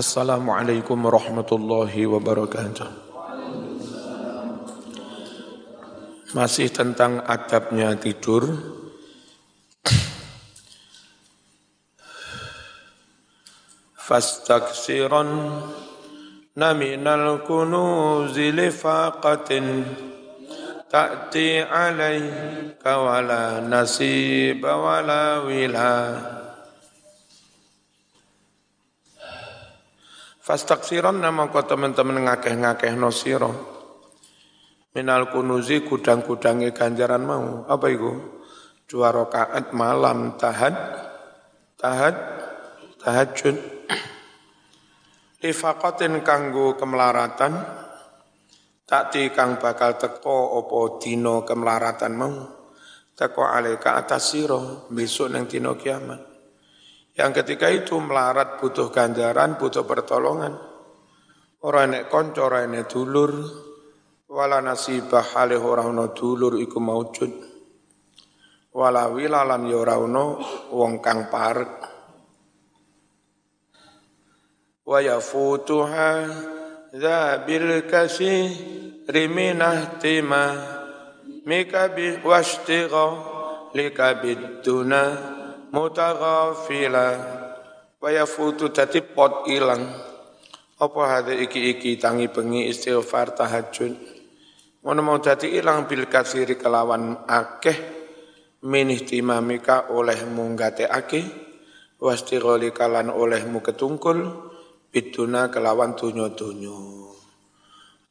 Assalamualaikum warahmatullahi wabarakatuh. Masih tentang adabnya tidur. Fastaksiran naminal kunuzi lifaqatin ta'ti alaika wala nasiba wala wilah Fastaksiron nama kau teman-teman ngakeh-ngakeh no siro. Minal kunuzi gudang-gudangi ganjaran mau. Apa itu? Dua rakaat malam tahad, tahad, tahajud. Lifakotin kanggo kemelaratan, takti kang bakal teko opo dino kemelaratan mau. Teko alika atas siro, besok neng dino kiamat. Yang ketika itu melarat butuh ganjaran, butuh pertolongan. Orang enek konco, orang enek dulur, wala nasibah halih orang no dulur iku maujud. Wala wilalan ya wong kang parek. Wa yafutuha dzabil kasih riminah tima mikabi washtiqa likabid dunah mutaghafila wa yafutu dadi pot ilang. Apa hade iki-iki tangi bengi istighfar tahajud? Ngono mau dadi ilang bil kasiri kelawan akeh minih timamika olehmu ngateake wastigholi kalan olehmu ketungkul biduna kelawan dunyo-dunyo.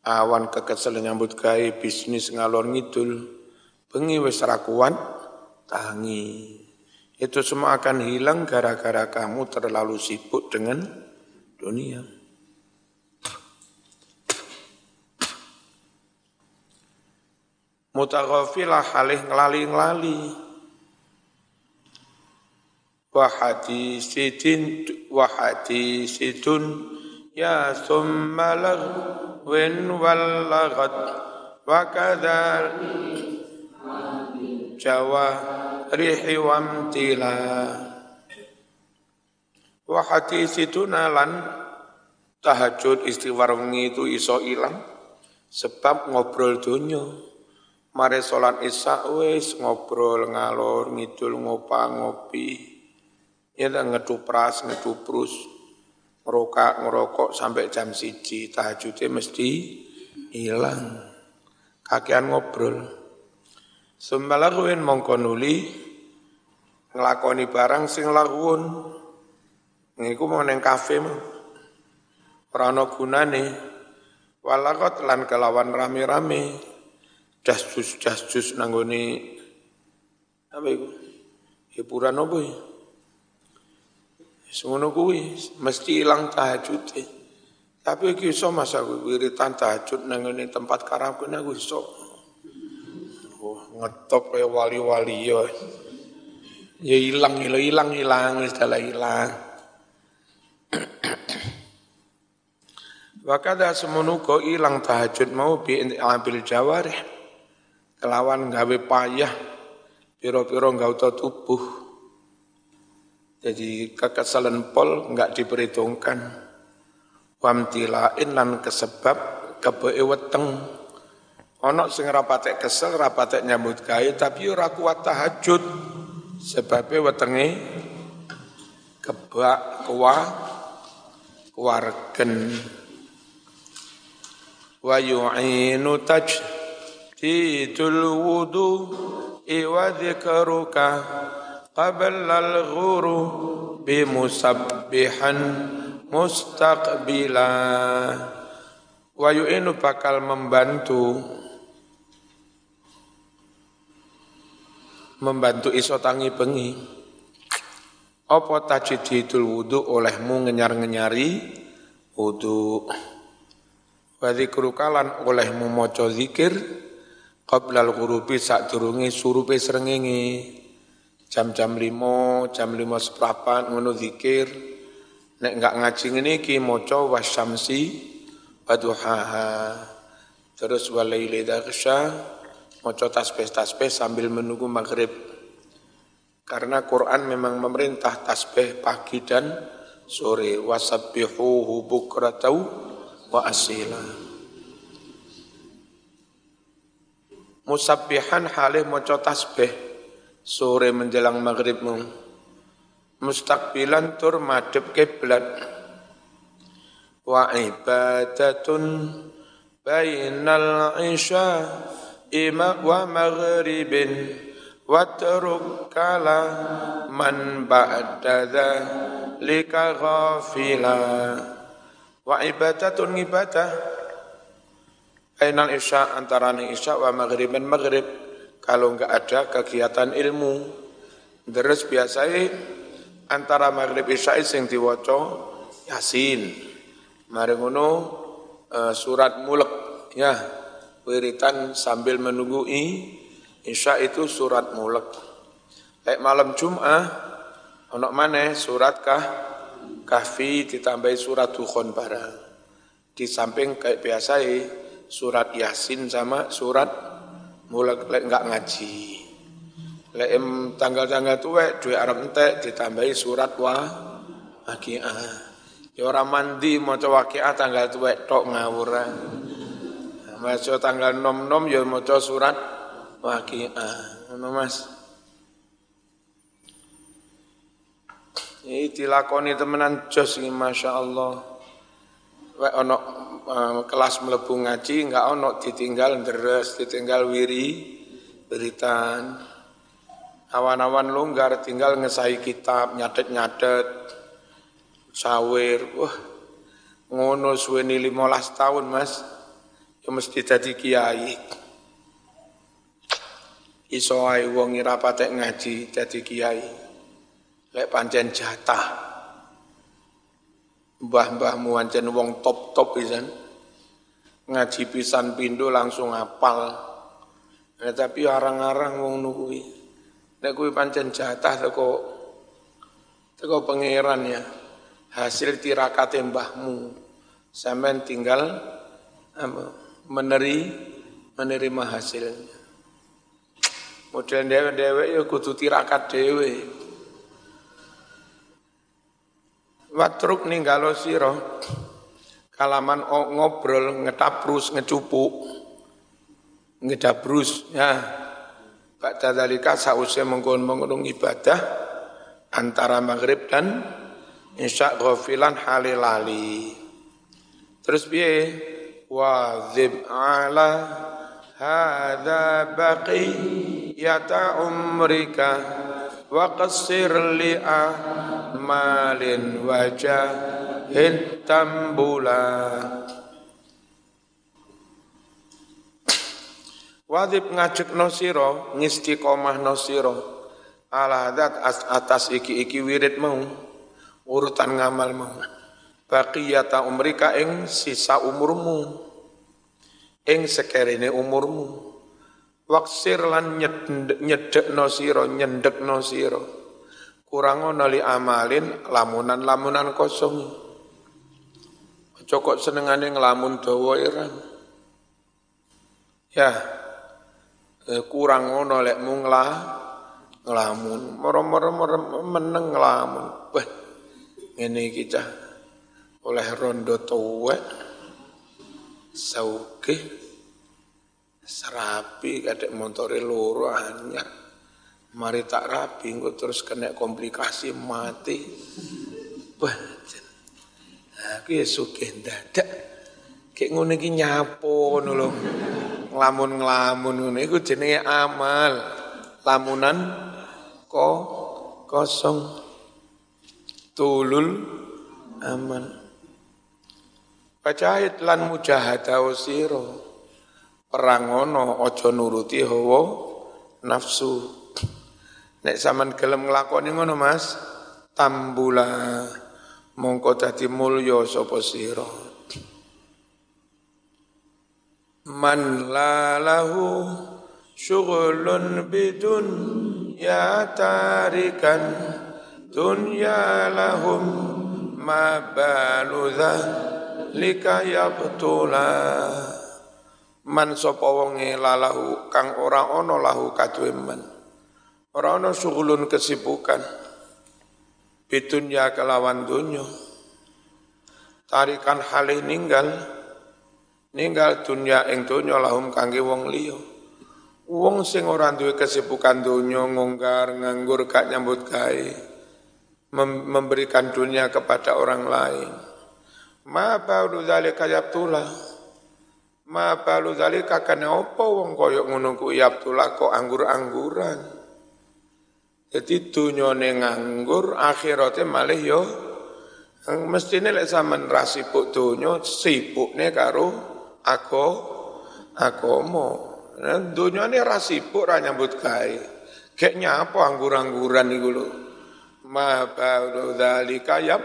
Awan kekesel nyambut gawe bisnis ngalor ngidul bengi wis rakuan tangi itu semua akan hilang gara-gara kamu terlalu sibuk dengan dunia. Mutaghafilah halih ngelali-ngelali. Wahadisidin wahadisidun ya summa lagwin wal lagad wa kadhal rihi wamtila wa hadisituna lan tahajud istighfar wengi itu iso ilang sebab ngobrol dunyo mare salat isya wis ngobrol ngalor ngidul ngopa ngopi. Ya ngedupras ngeduprus ngerokok ngerokok sampai jam siji. Tahajudnya mesti hilang kakean ngobrol Sembalaguin mongko nuli nglakoni barang sing laguun. Ngiku mau neng kafe mah. Ora ana gunane. Walakot lan kelawan rame-rame. Dasjus dasjus nanggone apa iku? Hiburan apa ya? Semono kuwi mesti ilang tahajud. Tapi iki masa wiritan tahajud nang tempat karaoke aku iso ngetop kayak wali-wali ya. Ya hilang, hilang, hilang, hilang, sudah hilang. Wakada semenuko hilang tahajud mau bi ambil jawarih. Kelawan gawe payah, piro-piro tau tubuh. Jadi kekesalan pol enggak diperhitungkan. Wamtilain lan kesebab kebe weteng Ono sing rapatek kesel, rapatek nyambut gawe tapi ora kuat tahajud. Sebabnya wetenge kebak kuwa wargen wa yu'inu tajdidul wudu iwa dzikruka qabla al-ghuru bi musabbihan mustaqbila wa yu'inu bakal membantu membantu iso tangi bengi. Apa tajdidul wudu olehmu ngenyar-ngenyari wudu? Wa dzikru kalan olehmu maca zikir qablal ghurubi sadurunge surupe srengenge. Jam-jam limo, jam lima seprapat ngono zikir. Nek enggak ngaji ngene iki maca wasyamsi waduhaha terus walaili daghsha Moco tasbih-tasbih sambil menunggu maghrib. Karena Quran memang memerintah tasbih pagi dan sore. Wasabbihuhu bukratau wa asila. Musabbihan halih maca tasbih sore menjelang maghribmu. Mustaqbilan tur madhep kiblat. Wa ibadatun bainal isya ima wa maghribin watruk kala man ba'da lika ghafila. Wa ibadatun ibadah. Ainal isya antara isya wa maghriban maghrib. Kalau enggak ada kegiatan ilmu. Terus biasanya antara maghrib isya sing diwaca yasin. Mari ngono uh, surat mulek ya wiritan sambil menunggu Isya itu surat mulek. Kayak malam Jum'ah, onok mana surat kah? Kahfi ditambahi surat Dukhon barang. Di samping kayak biasa surat Yasin sama surat mulek lek enggak ngaji. Lek tanggal-tanggal tuwe dua Arab entek ditambahi surat wa waqi'ah. Ya orang mandi maca waqi'ah tanggal tuwe tok ngawur. Maca tanggal nom-nom ya maca surat waqi'ah. Ngono Mas. Ini dilakoni temenan jos ini Masya Allah. Wek ono uh, kelas melebu ngaji enggak ono ditinggal deres ditinggal wiri beritan. Awan-awan longgar tinggal ngesai kitab nyadet-nyadet sawir. Wah ngono suweni 15 tahun mas mesti jadi kiai. Iso ae wong ora patek ngaji dadi kiai. Lek pancen jatah. Mbah-mbahmu pancen wong top-top pisan. Ngaji pisan pindo langsung apal. Nah, tapi arang-arang wong nukui nek kuwi pancen jatah teko teko pangeran ya. Hasil tirakate mbahmu. Sampean tinggal apa, meneri menerima hasilnya Model dewe-dewe ya kudu tirakat dewe. Watruk ninggalo siro. Kalaman ngobrol, ngetaprus, ngecupuk. Ngedabrus, ya. Ba'da dalika sausnya menggon-menggonung ibadah antara maghrib dan isya ghafilan halilali. Terus biye wazib ala hadza baqiyata umrika wa qassir li amalin wajahin tambula Wajib ngajak nosiro, ngistiqomah nosiro, ala atas iki-iki wirid mau, urutan ngamal mau. Baqiyata umrika ing sisa umurmu. Ing sekerene umurmu. Waksir lan nyedek no siro nyendek no siro kurang ono li amalin lamunan-lamunan kosong. Cokok senengane ngelamun dawa irang ya eh, kurang ono lek mung ngelamun moro-moro meneng ngelamun wah ini kita oleh rondo tuwek sauke serapi kadek montore loro anyar. Mari tak rapi engko terus kena komplikasi mati. Banten aku ya sugih dadak kayak ngono iki nyapo ngono lho. Nglamun-nglamun ngono iku jenenge amal. Lamunan ko kosong. Tulul aman Pacahit lan mujahada sira. Perang ngono aja nuruti hawa nafsu. Nek sampean gelem nglakoni ngono Mas, tambula mongko dadi mulya sapa sira. Man la lahu syughlun bidun ya tarikan dunya lahum ma baludha lika yabtula man sapa wonge lalahu kang ora ana lahu kaduwe man ora ana sughulun kesibukan Bidunya kelawan dunya. Tarikan halih ninggal. Ninggal dunya ing dunya lahum kangge wong liya. Wong sing ora duwe kesibukan dunya ngonggar nganggur gak nyambut gawe memberikan dunia kepada orang lain. Ma ba'du dzalika yabtula. Ma ba'du dzalika kana apa wong koyok ngono ku yabtula kok anggur-angguran. Jadi dunyane nganggur akhirate malih yo mestine lek sampean ra sibuk donya sibukne karo aku agama. Nah, dunyane ra sibuk ra nyambut gawe. Kek nyapa anggur-angguran iku lho ma ba'du dzalika yab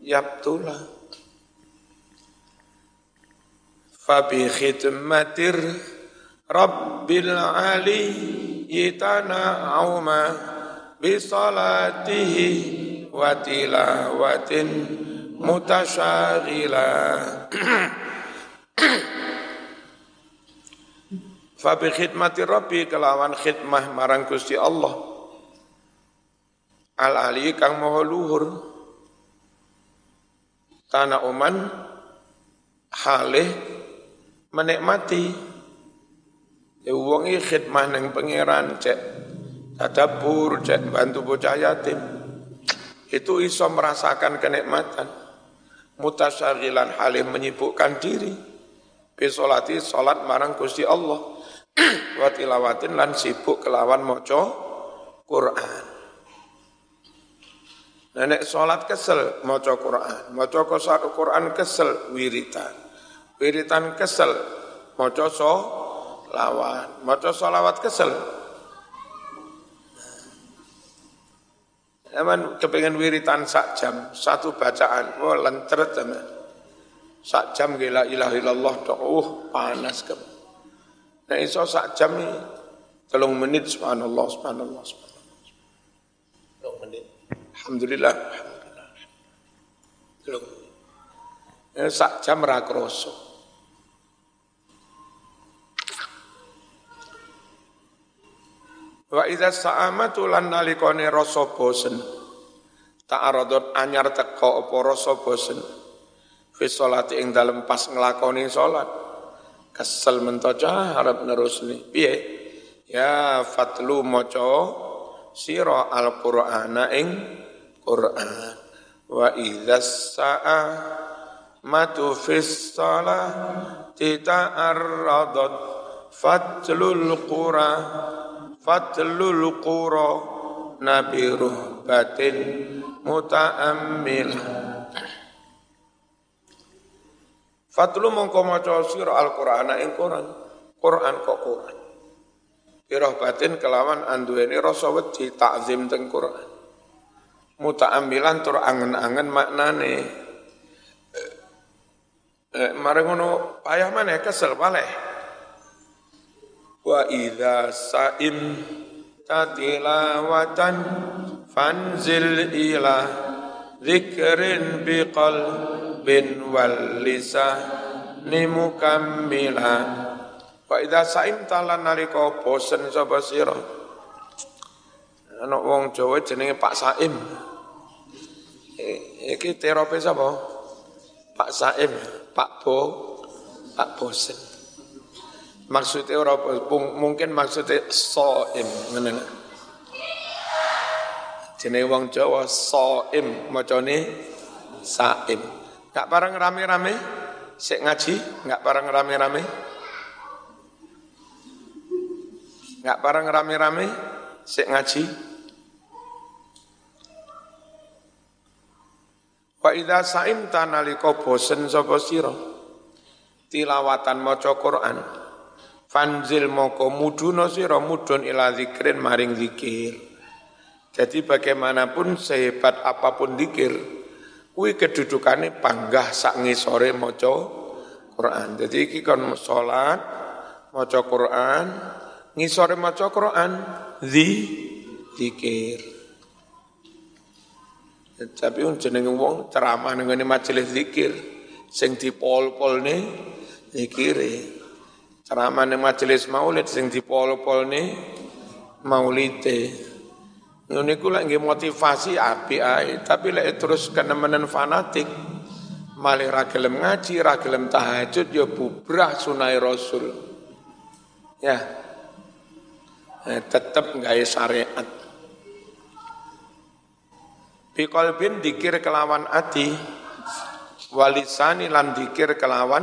yabtula fa bi khidmatir rabbil ali yitana auma bi salatihi wa tilawatin mutasyagila fa bi khidmati rabbi kelawan khidmah marang Gusti Allah. Al ali kang maha luhur. Tanah oman halih menikmati. Ya wong iki khidmah ning pangeran cek tadabbur cek bantu bocah yatim. Itu iso merasakan kenikmatan. Mutasyagilan halih menyibukkan diri. Bisolati salat marang Gusti Allah. Wa tilawatin lan sibuk kelawan maca Quran. Nenek sholat kesel, maca Quran. Maca Quran kesel, wiritan. Wiritan kesel, maca so, lawan. Maca solawat kesel. Emang kepengen wiritan sak jam, satu bacaan, oh lenteret sama. Sak jam gila ilah ilallah, oh panas ke. Nah iso sak jam nih, telung menit subhanallah, subhanallah, subhanallah. Telung menit. Alhamdulillah. Belum. Ya, sak jam ra Wa idza sa'amatu lan nalikane rasa bosen. Ta'aradut anyar teko apa rasa bosen. Fi sholati ing dalem pas nglakoni salat. Kesel mentoca harap nerusni. Piye? Ya fatlu maca sira al-Qur'ana ing Quran wa idza sa'a matu fis tita fatlul qura fatlul qura nabiruh batin muta'ammil. Fatlu mongko maca sira Al-Qur'ana ing Quran Quran kok Quran? Pirah batin kelawan anduweni rasa wedi takzim teng Quran. Mutaambilan tur angen-angen maknane. Eh, mari ngono payah mana kesel baleh wa idza saim tatilawatan fanzil ila dzikrin biqalbin wal lisani mukammila wa idza saim talan nalika bosen sapa sira ana wong Jawa jenenge Pak Saim Iki terope sapa? Pak Saim, Pak Bo, Pak Bosen. Maksudnya ora mungkin maksudnya soim ngene. Jenenge wong Jawa soim macane saim. Gak bareng rame-rame sik ngaji, gak bareng rame-rame. Gak bareng rame-rame sik ngaji. Wa idza sa'imta nalika bosen sapa sira tilawatan maca Quran fanzil moko muduna sira mudun ila zikrin maring zikir. Jadi bagaimanapun sehebat apa pun zikir, kuwi kedudukane panggah sak ngisore maca Quran. Jadi iki kon salat maca Quran, ngisore maca Quran, zi zikir. Tapi jenenge wong ceramah ning majelis zikir sing dipol-polne zikire. Ceramah ning majelis maulid sing dipol-polne maulide. Ngono iku lek motivasi api ae, tapi lek terus kenemenen fanatik malih ra gelem ngaji, ra gelem tahajud ya bubrah sunai Rasul. Ya. Eh, tetep gawe syariat. Bi qalbin dikir kelawan ati, walisani lan dikir kelawan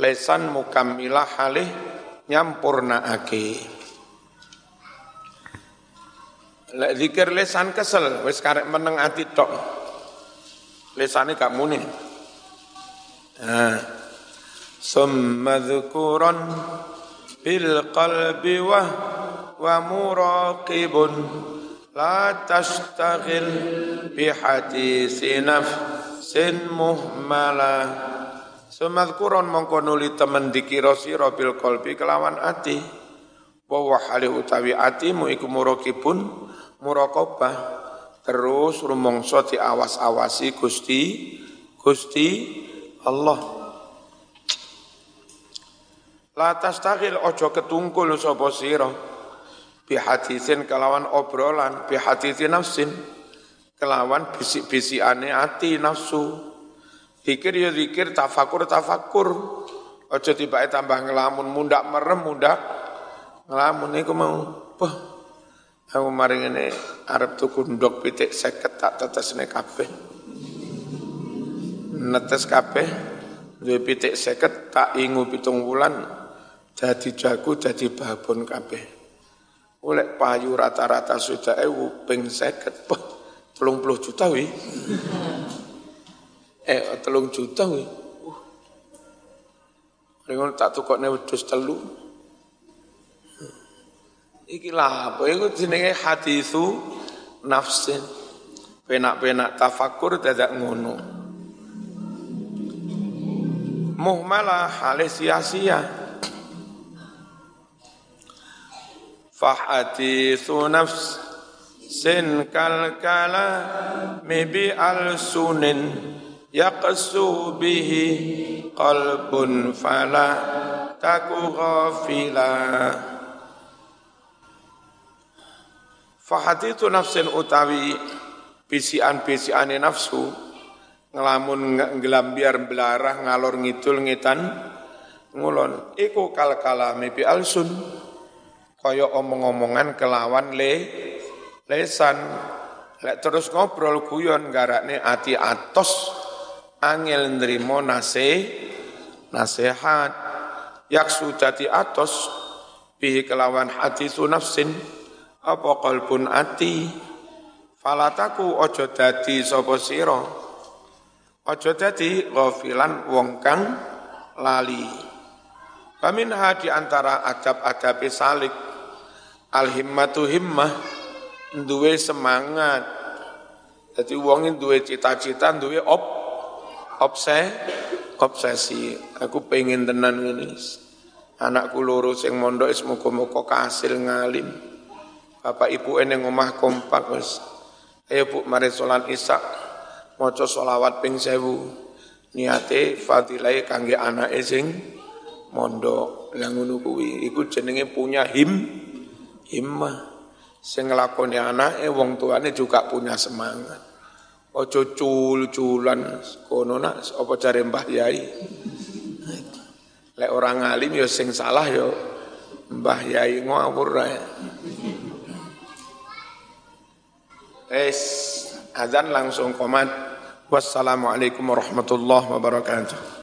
lesan mukammilah halih nyampurnaake. Lek zikir lesan kesel, wis karek meneng ati tok. Lesane gak muni. Nah. Summa dzukuran bil qalbi wa wa muraqibun la tastaghil bi hadisi nafsin muhmala Summa dzukuran mongko nuli temen dikira sira bil qalbi kelawan ati. Wa wa utawi atimu iku muraqibun muraqabah. Terus rumangsa diawas-awasi Gusti Gusti Allah. La tastaghil ojo ketungkul sapa sira. Bi hadisin kelawan obrolan bi hadisin nafsin. Kelawan bisik-bisikane ati nafsu zikir ya zikir tafakur tafakur ojo tiba tambah ngelamun mundak merem mundak ngelamun iku mau Wah, Aku maring ini Arab tuku ndok pitik seket tak tetesne kabeh. Netes kabeh duwe pitik seket tak ingu pitung wulan jadi jago jadi babon kabeh. Oleh payu rata-rata sudah ewu ping seket. Telung puluh juta wi. Eh telung juta wi. Uh. Ringon tak tukokne wedhus telu. Iki lah apa iku jenenge hadisu nafsin. Penak-penak tafakur dadak ngono. Muhmalah hale sia-sia. Fahadisu nafs sin kal kala yaqsu bihi qalbun fala taku ghafila. Fahaditu nafsin utawi bisian-bisiane nafsu ngelamun ngelambiar belarah ngalor ngidul ngitan ngulon. Iku kal kalami bi alsun kaya omong-omongan kelawan le lesan. Lek terus ngobrol guyon garakne ati atos angel nrimo nase nasihat. Yaksu dadi atos bihi kelawan hati su nafsin apa kalbun ati? Falataku ojo dadi sapa sira? Ojo dadi ghafilan wong kang lali. Paminha di antara adab-adab salik. Al-himmatu himmah duwe semangat. Jadi wong duwe cita-cita duwe op obse obsesi aku pengen tenan ngene anakku loro sing mondok wis muga-muga kasil ngalim Bapak Ibu eneng omah kompak wis. Ayo Bu mari salat Isya. Maca selawat ping 1000. Niate fadilai kangge anake sing mondok. Lah kuwi iku jenenge punya him himmah. Sing nglakoni anake wong tuane juga punya semangat. Ojo cul-culan kono nak apa cari Mbah Yai. Lek orang alim ya sing salah ya Mbah Yai ngawur ya. Es azan langsung komat. Wassalamualaikum warahmatullahi wabarakatuh.